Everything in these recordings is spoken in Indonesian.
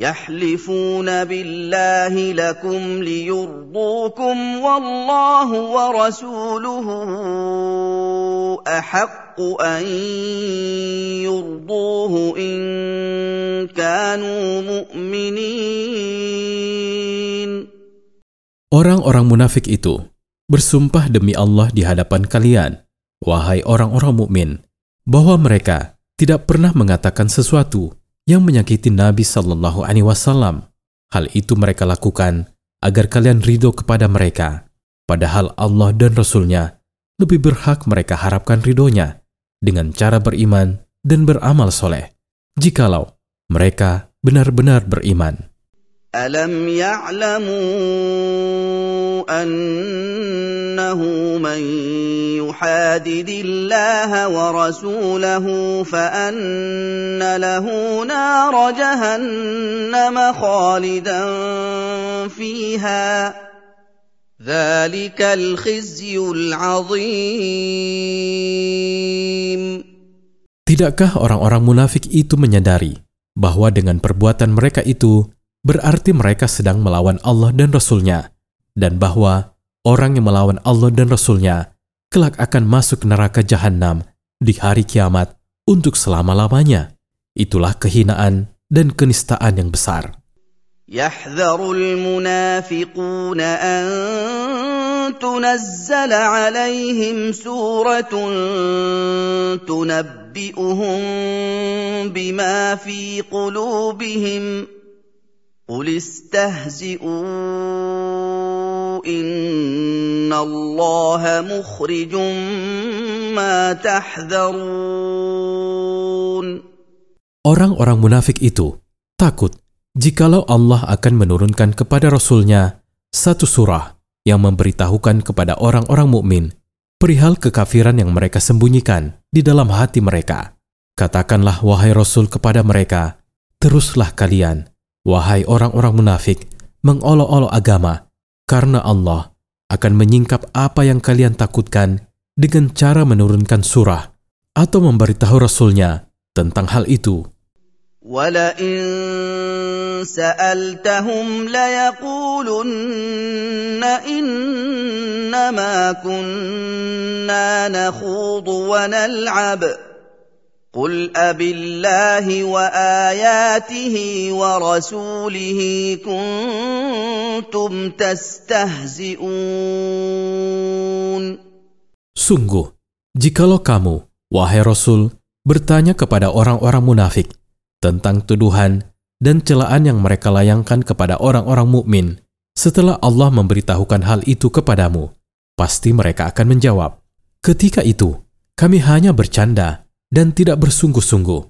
يحلفون بالله لكم ليرضوكم والله ورسوله احق ان يرضوه ان كانوا مؤمنين Orang-orang munafik itu bersumpah demi Allah di hadapan kalian, wahai orang-orang mukmin, bahwa mereka tidak pernah mengatakan sesuatu yang menyakiti Nabi Shallallahu Alaihi Wasallam. Hal itu mereka lakukan agar kalian ridho kepada mereka, padahal Allah dan Rasulnya lebih berhak mereka harapkan ridhonya dengan cara beriman dan beramal soleh. Jikalau mereka benar-benar beriman. ألم يعلموا أنه من يحادد الله ورسوله فأن له نار جهنم خالدا فيها ذلك الخزي العظيم Tidakkah orang-orang munafik itu menyadari bahwa dengan perbuatan mereka itu berarti mereka sedang melawan Allah dan Rasul-Nya, dan bahwa orang yang melawan Allah dan Rasul-Nya kelak akan masuk neraka jahanam di hari kiamat untuk selama-lamanya. Itulah kehinaan dan kenistaan yang besar. يحذر المنافقون أن تنزل عليهم سورة تنبئهم بما في قلوبهم قل استهزئوا إن الله مخرج ما تحذرون Orang-orang munafik itu takut jikalau Allah akan menurunkan kepada Rasul-Nya satu surah yang memberitahukan kepada orang-orang mukmin perihal kekafiran yang mereka sembunyikan di dalam hati mereka. Katakanlah wahai Rasul kepada mereka, teruslah kalian, wahai orang-orang munafik, mengolok-olok agama, karena Allah akan menyingkap apa yang kalian takutkan dengan cara menurunkan surah atau memberitahu Rasul-Nya tentang hal itu. ولئن سالتهم ليقولن انما كنا نخوض ونلعب قل أبالله وآياته ورسوله كنتم تستهزئون Sungguh, jikalau kamu, wahai Rasul, bertanya kepada orang-orang munafik tentang tuduhan dan celaan yang mereka layangkan kepada orang-orang mukmin setelah Allah memberitahukan hal itu kepadamu, pasti mereka akan menjawab, "Ketika itu, kami hanya bercanda dan tidak bersungguh-sungguh."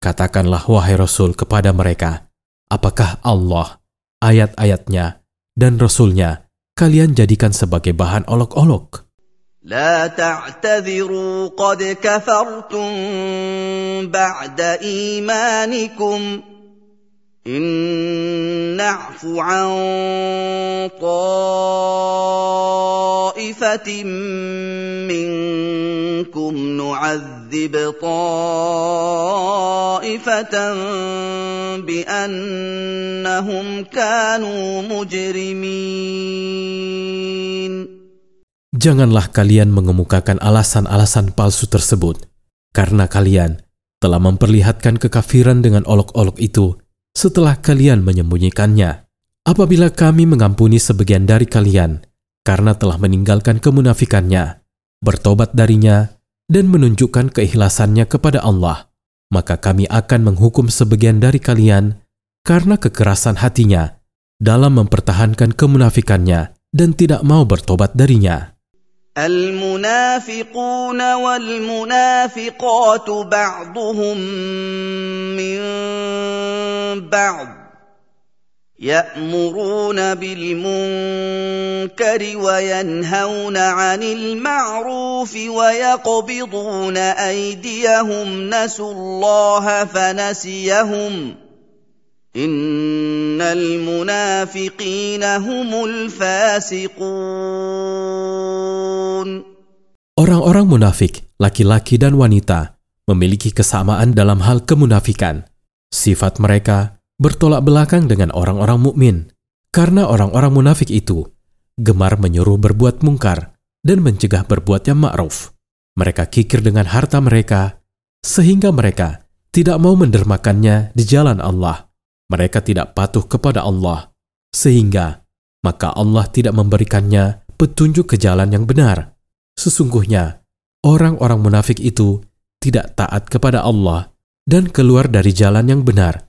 Katakanlah wahai Rasul kepada mereka, apakah Allah, ayat-ayatnya, dan Rasulnya kalian jadikan sebagai bahan olok-olok? لا تعتذروا قد كفرتم بعد ايمانكم ان نعف عن طائفه منكم نعذب طائفه بانهم كانوا مجرمين Janganlah kalian mengemukakan alasan-alasan palsu tersebut, karena kalian telah memperlihatkan kekafiran dengan olok-olok itu setelah kalian menyembunyikannya. Apabila kami mengampuni sebagian dari kalian karena telah meninggalkan kemunafikannya, bertobat darinya, dan menunjukkan keikhlasannya kepada Allah, maka kami akan menghukum sebagian dari kalian karena kekerasan hatinya dalam mempertahankan kemunafikannya dan tidak mau bertobat darinya. المنافقون والمنافقات بعضهم من بعض يامرون بالمنكر وينهون عن المعروف ويقبضون ايديهم نسوا الله فنسيهم ان المنافقين هم الفاسقون Orang-orang munafik, laki-laki dan wanita, memiliki kesamaan dalam hal kemunafikan. Sifat mereka bertolak belakang dengan orang-orang mukmin karena orang-orang munafik itu gemar menyuruh berbuat mungkar dan mencegah berbuat yang ma'ruf. Mereka kikir dengan harta mereka sehingga mereka tidak mau mendermakannya di jalan Allah. Mereka tidak patuh kepada Allah sehingga maka Allah tidak memberikannya petunjuk ke jalan yang benar. Sesungguhnya orang-orang munafik itu tidak taat kepada Allah dan keluar dari jalan yang benar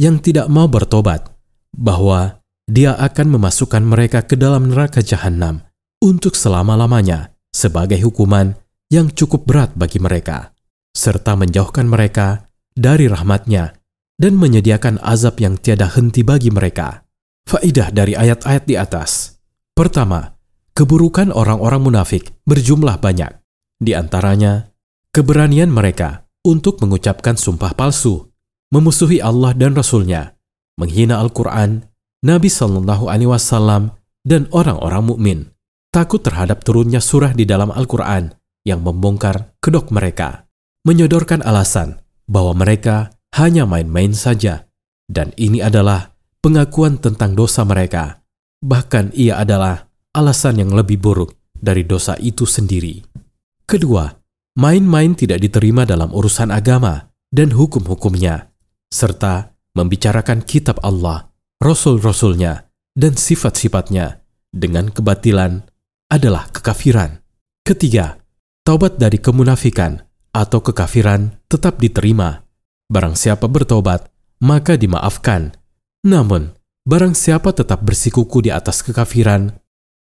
yang tidak mau bertobat bahwa dia akan memasukkan mereka ke dalam neraka jahanam untuk selama-lamanya sebagai hukuman yang cukup berat bagi mereka, serta menjauhkan mereka dari rahmatnya dan menyediakan azab yang tiada henti bagi mereka. Faidah dari ayat-ayat di atas. Pertama, keburukan orang-orang munafik berjumlah banyak. Di antaranya, keberanian mereka untuk mengucapkan sumpah palsu, memusuhi Allah dan Rasul-Nya, menghina Al-Quran, Nabi Shallallahu Alaihi Wasallam, dan orang-orang mukmin. Takut terhadap turunnya surah di dalam Al-Quran yang membongkar kedok mereka, menyodorkan alasan bahwa mereka hanya main-main saja, dan ini adalah pengakuan tentang dosa mereka. Bahkan ia adalah alasan yang lebih buruk dari dosa itu sendiri. Kedua, main-main tidak diterima dalam urusan agama dan hukum-hukumnya, serta membicarakan kitab Allah, rasul-rasulnya, dan sifat-sifatnya dengan kebatilan adalah kekafiran. Ketiga, taubat dari kemunafikan atau kekafiran tetap diterima. Barang siapa bertobat, maka dimaafkan. Namun, barang siapa tetap bersikuku di atas kekafiran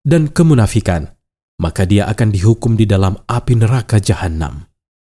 dan kemunafikan, maka dia akan dihukum di dalam api neraka jahanam.